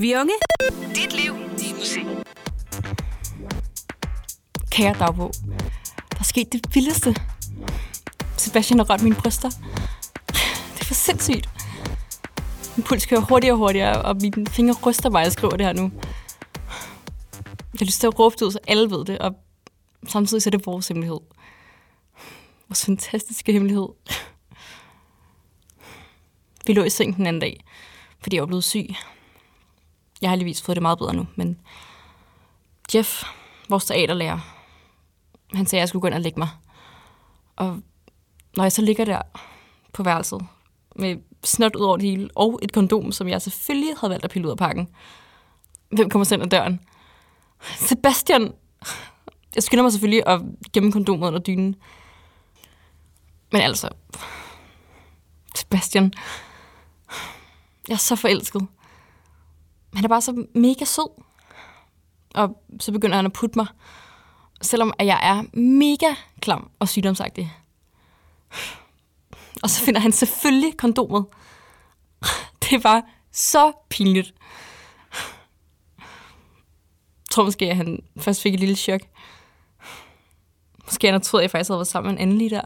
Vi unge. Dit liv, din musik. Kære dagbog, der er sket det vildeste. Sebastian har rørt mine bryster. Det er for sindssygt. Min puls kører hurtigere og hurtigere, og mine fingre ryster mig, jeg skriver det her nu. Jeg har lyst til at råbe det ud, så alle ved det, og samtidig så er det vores hemmelighed. Vores fantastiske hemmelighed. Vi lå i seng den anden dag, fordi jeg var blevet syg. Jeg har heldigvis fået det meget bedre nu, men Jeff, vores teaterlærer, han sagde, at jeg skulle gå ind og lægge mig. Og når jeg så ligger der på værelset, med snot ud over det hele, og et kondom, som jeg selvfølgelig havde valgt at pille ud af pakken. Hvem kommer ind ad døren? Sebastian! Jeg skynder mig selvfølgelig at gemme kondomet under dynen. Men altså... Sebastian... Jeg er så forelsket. Han er bare så mega sød. Og så begynder han at putte mig. Selvom at jeg er mega klam og sygdomsagtig. Og så finder han selvfølgelig kondomet. Det var så pinligt. Jeg tror måske, at han først fik et lille chok. Måske han troede, at jeg faktisk havde været sammen med en anden lige der.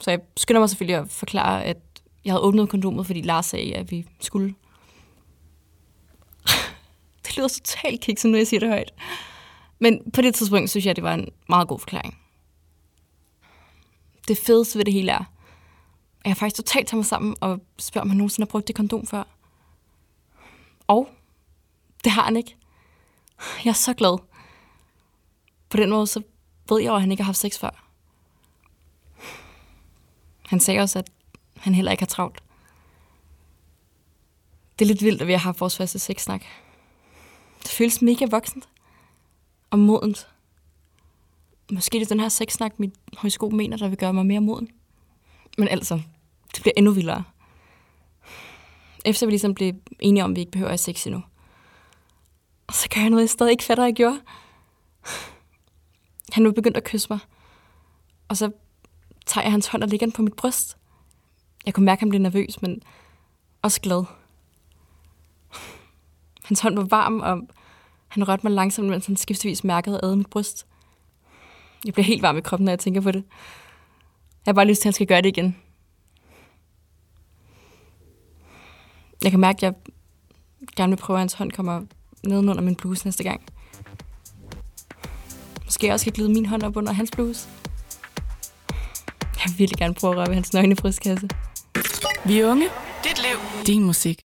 Så jeg skynder mig selvfølgelig at forklare, at jeg havde åbnet kondomet, fordi Lars sagde, at vi skulle. Det lyder totalt kikset, når jeg siger det højt. Men på det tidspunkt synes jeg, det var en meget god forklaring. Det fedeste ved det hele er, at jeg faktisk totalt tager mig sammen og spørger, om han nogensinde har brugt det kondom før. Og det har han ikke. Jeg er så glad. På den måde, så ved jeg jo, at han ikke har haft sex før. Han sagde også, at han heller ikke har travlt. Det er lidt vildt, at vi har haft vores første sexsnak. Det føles mega voksent og modent. Måske det er den her sexsnak, mit højskole mener, der vil gøre mig mere moden. Men altså, det bliver endnu vildere. Efter vi ligesom blev enige om, at vi ikke behøver at have sex endnu. Og så gør jeg noget, jeg stadig ikke fatter, jeg gjorde. Han nu begyndt at kysse mig. Og så tager jeg hans hånd og lægger den på mit bryst. Jeg kunne mærke, at han blev nervøs, men også glad. Hans hånd var varm, og han rørte mig langsomt, mens han skiftevis mærkede ad mit bryst. Jeg bliver helt varm i kroppen, når jeg tænker på det. Jeg har bare lyst til, at han skal gøre det igen. Jeg kan mærke, at jeg gerne vil prøve, at hans hånd kommer nedenunder min bluse næste gang. Måske jeg også skal glide min hånd op under hans bluse. Jeg vil virkelig gerne prøve at røre ved hans nøgne brystkasse. Vi er unge. Dit liv, din musik.